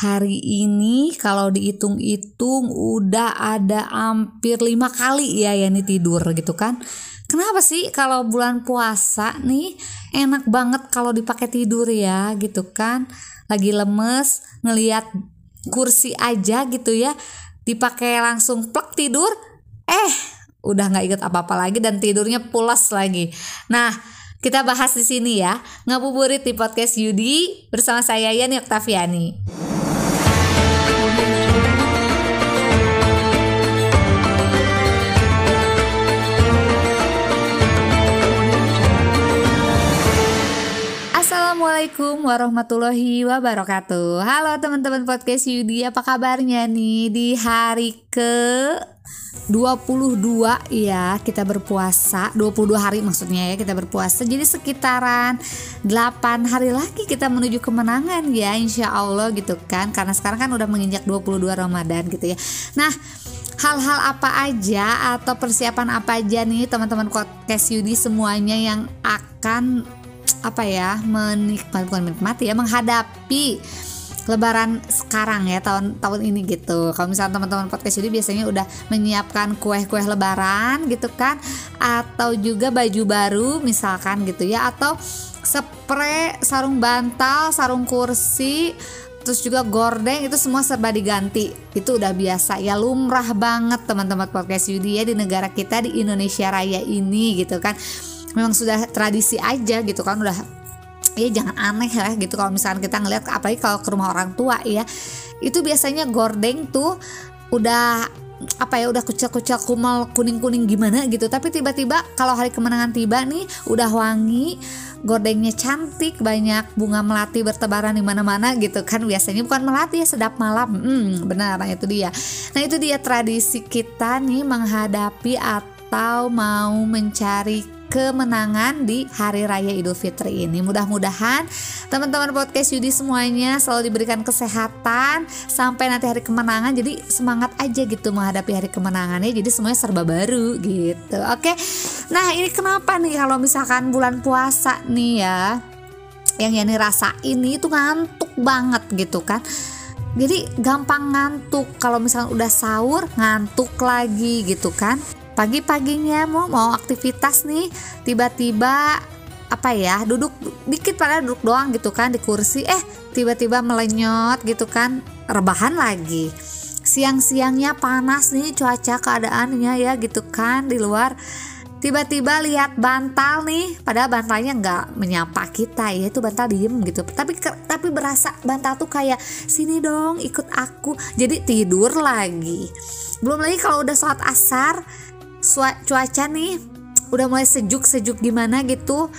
hari ini kalau dihitung-hitung udah ada hampir lima kali ya Yani tidur gitu kan. Kenapa sih kalau bulan puasa nih enak banget kalau dipakai tidur ya gitu kan? Lagi lemes ngelihat kursi aja gitu ya. Dipakai langsung plek tidur eh udah nggak inget apa-apa lagi dan tidurnya pulas lagi. Nah kita bahas di sini ya. Ngabuburit di podcast Yudi bersama saya Yani Oktaviani. Assalamualaikum warahmatullahi wabarakatuh. Halo teman-teman podcast Yudi Apa kabarnya nih di hari ke 22 ya kita berpuasa. 22 hari maksudnya ya kita berpuasa. Jadi sekitaran 8 hari lagi kita menuju kemenangan ya insya Allah gitu kan. Karena sekarang kan udah menginjak 22 Ramadan gitu ya. Nah hal-hal apa aja atau persiapan apa aja nih teman-teman podcast Yudi semuanya yang akan apa ya menikmati bukan menikmati ya menghadapi Lebaran sekarang ya tahun tahun ini gitu. Kalau misalnya teman-teman podcast ini biasanya udah menyiapkan kue-kue Lebaran gitu kan, atau juga baju baru misalkan gitu ya, atau spray, sarung bantal, sarung kursi, terus juga gordeng itu semua serba diganti. Itu udah biasa ya lumrah banget teman-teman podcast Yudi ya di negara kita di Indonesia Raya ini gitu kan memang sudah tradisi aja gitu kan udah ya jangan aneh lah gitu kalau misalkan kita ngeliat apalagi kalau ke rumah orang tua ya. Itu biasanya gordeng tuh udah apa ya udah kucel-kucel kumal kuning-kuning gimana gitu. Tapi tiba-tiba kalau hari kemenangan tiba nih udah wangi gordengnya cantik banyak bunga melati bertebaran di mana-mana gitu kan. Biasanya bukan melati ya sedap malam. Hmm, benar nah itu dia. Nah itu dia tradisi kita nih menghadapi atau mau mencari kemenangan di Hari Raya Idul Fitri ini. Mudah-mudahan teman-teman podcast Yudi semuanya selalu diberikan kesehatan sampai nanti hari kemenangan. Jadi semangat aja gitu menghadapi hari kemenangannya. Jadi semuanya serba baru gitu. Oke. Nah, ini kenapa nih kalau misalkan bulan puasa nih ya yang Yani rasa ini itu ngantuk banget gitu kan jadi gampang ngantuk kalau misalnya udah sahur ngantuk lagi gitu kan pagi-paginya mau mau aktivitas nih. Tiba-tiba apa ya duduk dikit pada duduk doang gitu kan di kursi. Eh tiba-tiba melenyot gitu kan rebahan lagi. Siang-siangnya panas nih cuaca keadaannya ya gitu kan di luar. Tiba-tiba lihat bantal nih padahal bantalnya nggak menyapa kita ya itu bantal diem gitu. Tapi tapi berasa bantal tuh kayak sini dong ikut aku. Jadi tidur lagi. Belum lagi kalau udah sholat asar cuaca nih udah mulai sejuk-sejuk gimana gitu.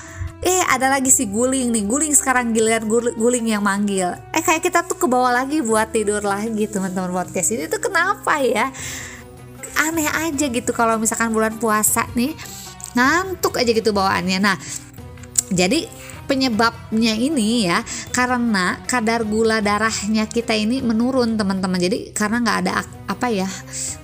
Eh ada lagi si guling nih. Guling sekarang giliran guling yang manggil. Eh kayak kita tuh ke bawah lagi buat tidur lagi teman-teman podcast ini. Tuh kenapa ya? Aneh aja gitu kalau misalkan bulan puasa nih. Ngantuk aja gitu bawaannya. Nah jadi penyebabnya ini ya karena kadar gula darahnya kita ini menurun teman-teman. Jadi karena nggak ada apa ya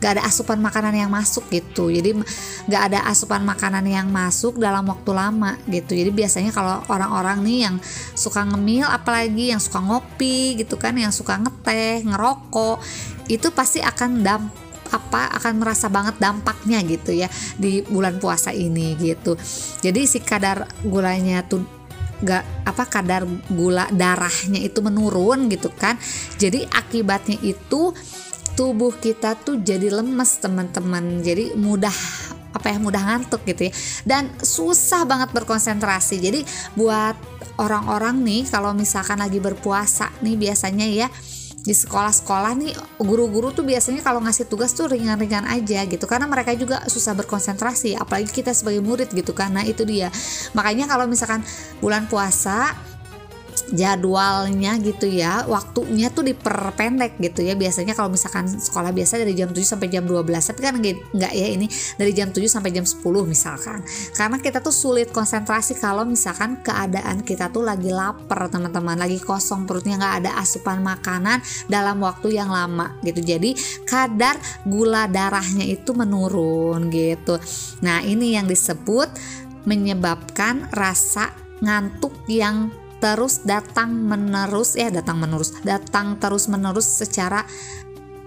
nggak ada asupan makanan yang masuk gitu. Jadi nggak ada asupan makanan yang masuk dalam waktu lama gitu. Jadi biasanya kalau orang-orang nih yang suka ngemil apalagi yang suka ngopi gitu kan yang suka ngeteh ngerokok itu pasti akan damp apa akan merasa banget dampaknya gitu ya di bulan puasa ini gitu. Jadi si kadar gulanya tuh gak apa kadar gula darahnya itu menurun gitu kan. Jadi akibatnya itu tubuh kita tuh jadi lemes teman-teman. Jadi mudah apa ya mudah ngantuk gitu ya. Dan susah banget berkonsentrasi. Jadi buat orang-orang nih kalau misalkan lagi berpuasa nih biasanya ya di sekolah-sekolah nih guru-guru tuh biasanya kalau ngasih tugas tuh ringan-ringan aja gitu. Karena mereka juga susah berkonsentrasi apalagi kita sebagai murid gitu karena itu dia. Makanya kalau misalkan bulan puasa jadwalnya gitu ya waktunya tuh diperpendek gitu ya. Biasanya kalau misalkan sekolah biasa dari jam 7 sampai jam 12 tapi kan enggak ya ini dari jam 7 sampai jam 10 misalkan. Karena kita tuh sulit konsentrasi kalau misalkan keadaan kita tuh lagi lapar teman-teman lagi kosong perutnya nggak ada asupan makanan dalam waktu yang lama gitu. Jadi kadar gula darahnya itu menurun gitu. Nah ini yang disebut menyebabkan rasa ngantuk yang terus datang menerus ya datang menerus datang terus menerus secara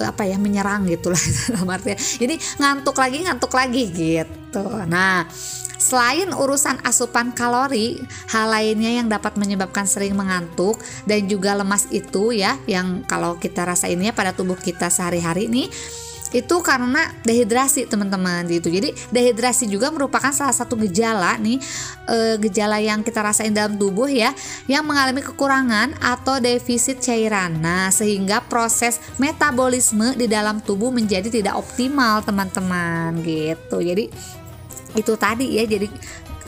apa ya menyerang gitu lah. Dalam artinya jadi ngantuk lagi ngantuk lagi gitu. Nah Selain urusan asupan kalori, hal lainnya yang dapat menyebabkan sering mengantuk dan juga lemas itu ya, yang kalau kita rasainnya pada tubuh kita sehari-hari nih itu karena dehidrasi teman-teman gitu. Jadi dehidrasi juga merupakan salah satu gejala nih e, gejala yang kita rasain dalam tubuh ya yang mengalami kekurangan atau defisit cairan. Nah sehingga proses metabolisme di dalam tubuh menjadi tidak optimal teman-teman gitu. Jadi itu tadi ya jadi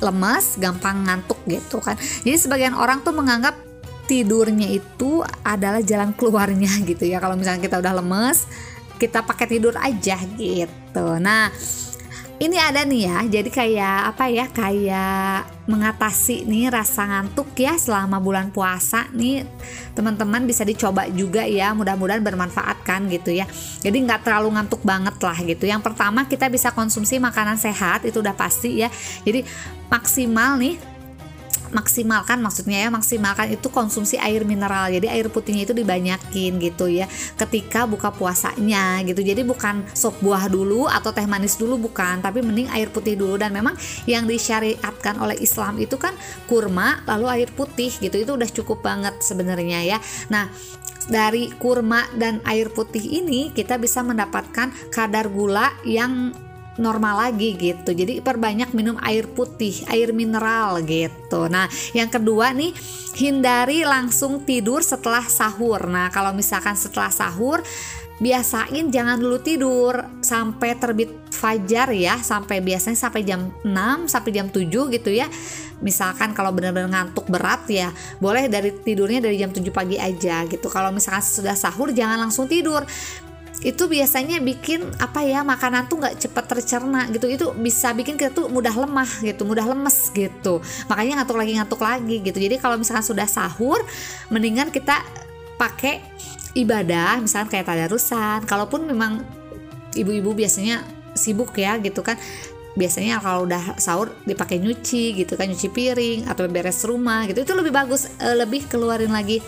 lemas gampang ngantuk gitu kan. Jadi sebagian orang tuh menganggap tidurnya itu adalah jalan keluarnya gitu ya. Kalau misalnya kita udah lemes kita pakai tidur aja gitu. Nah ini ada nih ya jadi kayak apa ya kayak mengatasi nih rasa ngantuk ya selama bulan puasa nih. Teman-teman bisa dicoba juga ya mudah-mudahan bermanfaat kan gitu ya. Jadi nggak terlalu ngantuk banget lah gitu. Yang pertama kita bisa konsumsi makanan sehat itu udah pasti ya. Jadi maksimal nih maksimalkan maksudnya ya maksimalkan itu konsumsi air mineral. Jadi air putihnya itu dibanyakin gitu ya ketika buka puasanya gitu. Jadi bukan sop buah dulu atau teh manis dulu bukan. Tapi mending air putih dulu. Dan memang yang disyariatkan oleh Islam itu kan kurma lalu air putih gitu. Itu udah cukup banget sebenarnya ya. Nah dari kurma dan air putih ini kita bisa mendapatkan kadar gula yang normal lagi gitu. Jadi perbanyak minum air putih, air mineral gitu. Nah, yang kedua nih hindari langsung tidur setelah sahur. Nah, kalau misalkan setelah sahur biasain jangan dulu tidur sampai terbit fajar ya sampai biasanya sampai jam 6 sampai jam 7 gitu ya misalkan kalau benar-benar ngantuk berat ya boleh dari tidurnya dari jam 7 pagi aja gitu kalau misalkan sudah sahur jangan langsung tidur itu biasanya bikin apa ya makanan tuh nggak cepat tercerna gitu. Itu bisa bikin kita tuh mudah lemah gitu mudah lemes gitu. Makanya ngantuk lagi ngantuk lagi gitu. Jadi kalau misalkan sudah sahur mendingan kita pakai ibadah misalkan kayak tadarusan kalaupun memang ibu-ibu biasanya sibuk ya gitu kan. Biasanya kalau udah sahur dipakai nyuci gitu kan nyuci piring atau beres rumah gitu. Itu lebih bagus eh, lebih keluarin lagi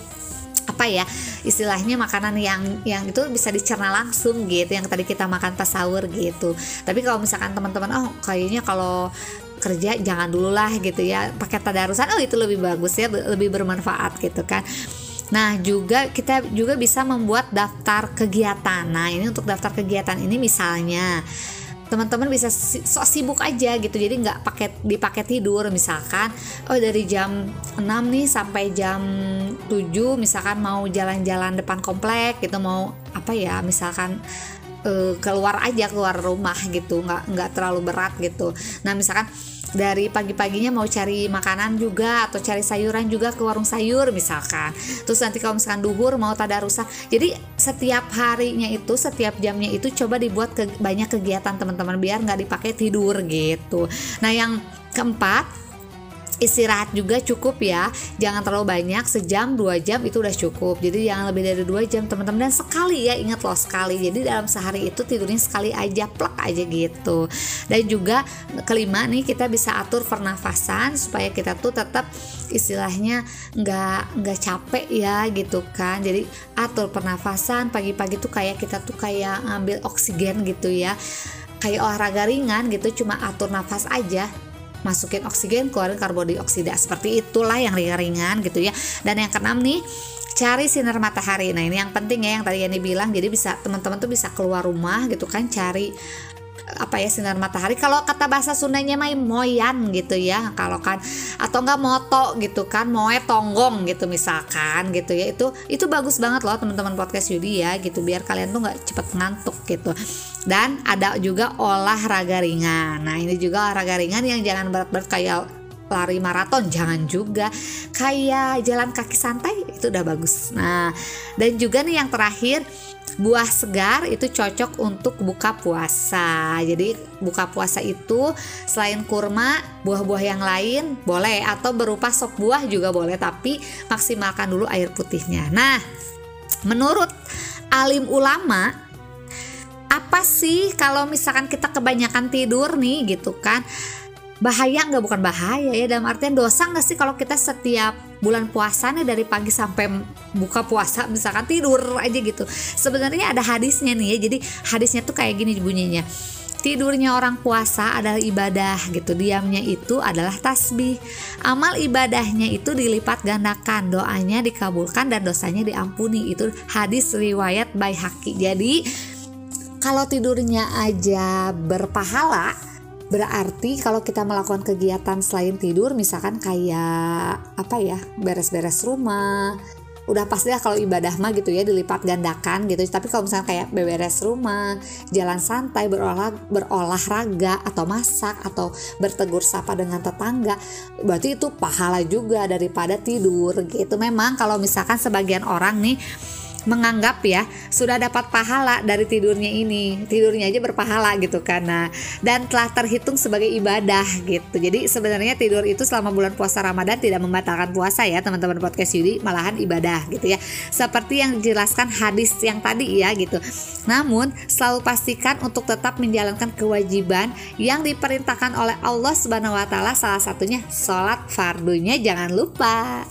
apa ya istilahnya makanan yang yang itu bisa dicerna langsung gitu yang tadi kita makan pas sahur gitu tapi kalau misalkan teman-teman oh kayaknya kalau kerja jangan dulu lah gitu ya pakai tadarusan oh itu lebih bagus ya lebih bermanfaat gitu kan Nah, juga kita juga bisa membuat daftar kegiatan. Nah, ini untuk daftar kegiatan ini misalnya teman-teman bisa sok sibuk aja gitu. Jadi nggak pakai dipakai tidur misalkan oh dari jam 6 nih sampai jam 7 misalkan mau jalan-jalan depan komplek gitu mau apa ya misalkan uh, keluar aja keluar rumah gitu. Nggak nggak terlalu berat gitu. Nah misalkan dari pagi-paginya mau cari makanan juga atau cari sayuran juga ke warung sayur misalkan. Terus nanti kalau misalkan duhur mau tadarusan jadi setiap harinya itu setiap jamnya itu coba dibuat ke, banyak kegiatan teman-teman biar nggak dipakai tidur gitu. Nah yang keempat istirahat juga cukup ya. Jangan terlalu banyak sejam dua jam itu udah cukup. Jadi jangan lebih dari dua jam teman-teman. Dan sekali ya ingat loh sekali. Jadi dalam sehari itu tidurnya sekali aja plek aja gitu. Dan juga kelima nih kita bisa atur pernafasan supaya kita tuh tetap istilahnya nggak nggak capek ya gitu kan. Jadi atur pernafasan. Pagi-pagi tuh kayak kita tuh kayak ngambil oksigen gitu ya. Kayak olahraga ringan gitu cuma atur nafas aja masukin oksigen keluarin karbon dioksida seperti itulah yang ringan-ringan gitu ya. Dan yang keenam nih cari sinar matahari. Nah ini yang penting ya yang tadi Yani bilang. Jadi bisa teman-teman tuh bisa keluar rumah gitu kan cari apa ya sinar matahari. Kalau kata bahasa Sundanya mah moyan gitu ya kalau kan. Atau enggak moto gitu kan moe tonggong gitu misalkan gitu ya. Itu itu bagus banget loh teman-teman podcast Yudi ya gitu. Biar kalian tuh nggak cepet ngantuk gitu. Dan ada juga olahraga ringan. Nah ini juga olahraga ringan yang jangan berat-berat kayak lari maraton jangan juga kayak jalan kaki santai itu udah bagus nah dan juga nih yang terakhir buah segar itu cocok untuk buka puasa. Jadi buka puasa itu selain kurma, buah-buah yang lain boleh atau berupa sop buah juga boleh, tapi maksimalkan dulu air putihnya. Nah, menurut alim ulama apa sih kalau misalkan kita kebanyakan tidur nih gitu kan? Bahaya nggak bukan bahaya ya dalam artian dosa nggak sih kalau kita setiap bulan puasa nih dari pagi sampai buka puasa misalkan tidur aja gitu sebenarnya ada hadisnya nih ya jadi hadisnya tuh kayak gini bunyinya Tidurnya orang puasa adalah ibadah gitu. Diamnya itu adalah tasbih. Amal ibadahnya itu dilipat gandakan, doanya dikabulkan dan dosanya diampuni. Itu hadis riwayat Baihaqi. Jadi kalau tidurnya aja berpahala, berarti kalau kita melakukan kegiatan selain tidur misalkan kayak apa ya beres-beres rumah udah pasti lah kalau ibadah mah gitu ya dilipat gandakan gitu. Tapi kalau misalnya kayak beberes rumah jalan santai berolah berolahraga atau masak atau bertegur sapa dengan tetangga berarti itu pahala juga daripada tidur gitu. Memang kalau misalkan sebagian orang nih menganggap ya sudah dapat pahala dari tidurnya ini. Tidurnya aja berpahala gitu karena dan telah terhitung sebagai ibadah gitu. Jadi sebenarnya tidur itu selama bulan puasa Ramadan tidak membatalkan puasa ya teman-teman podcast Yudi. Malahan ibadah gitu ya. Seperti yang dijelaskan hadis yang tadi ya gitu. Namun selalu pastikan untuk tetap menjalankan kewajiban yang diperintahkan oleh Allah Subhanahu wa taala salah satunya sholat fardunya. Jangan lupa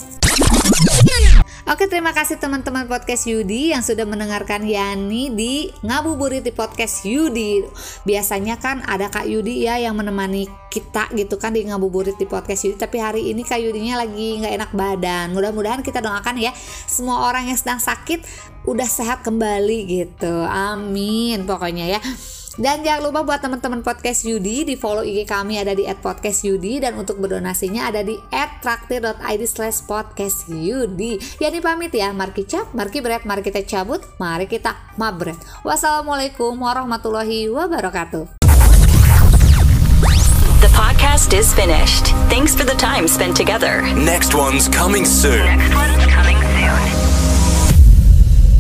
Oke terima kasih teman-teman podcast Yudi yang sudah mendengarkan Yani di Ngabuburit di podcast Yudi Biasanya kan ada Kak Yudi ya yang menemani kita gitu kan di Ngabuburit di podcast Yudi Tapi hari ini Kak Yudinya lagi nggak enak badan. Mudah-mudahan kita doakan ya semua orang yang sedang sakit udah sehat kembali gitu. Amin pokoknya ya dan jangan lupa buat teman-teman podcast Yudi di follow IG kami ada di @podcastYudi dan untuk berdonasinya ada di @traktir.id slash podcast Yudi. Yani pamit ya, Marki cap, Marki berat, mari kita cabut, mari kita mabret. Wassalamualaikum warahmatullahi wabarakatuh. The podcast is finished. Thanks for the time spent together. Next one's coming soon. Next one's coming.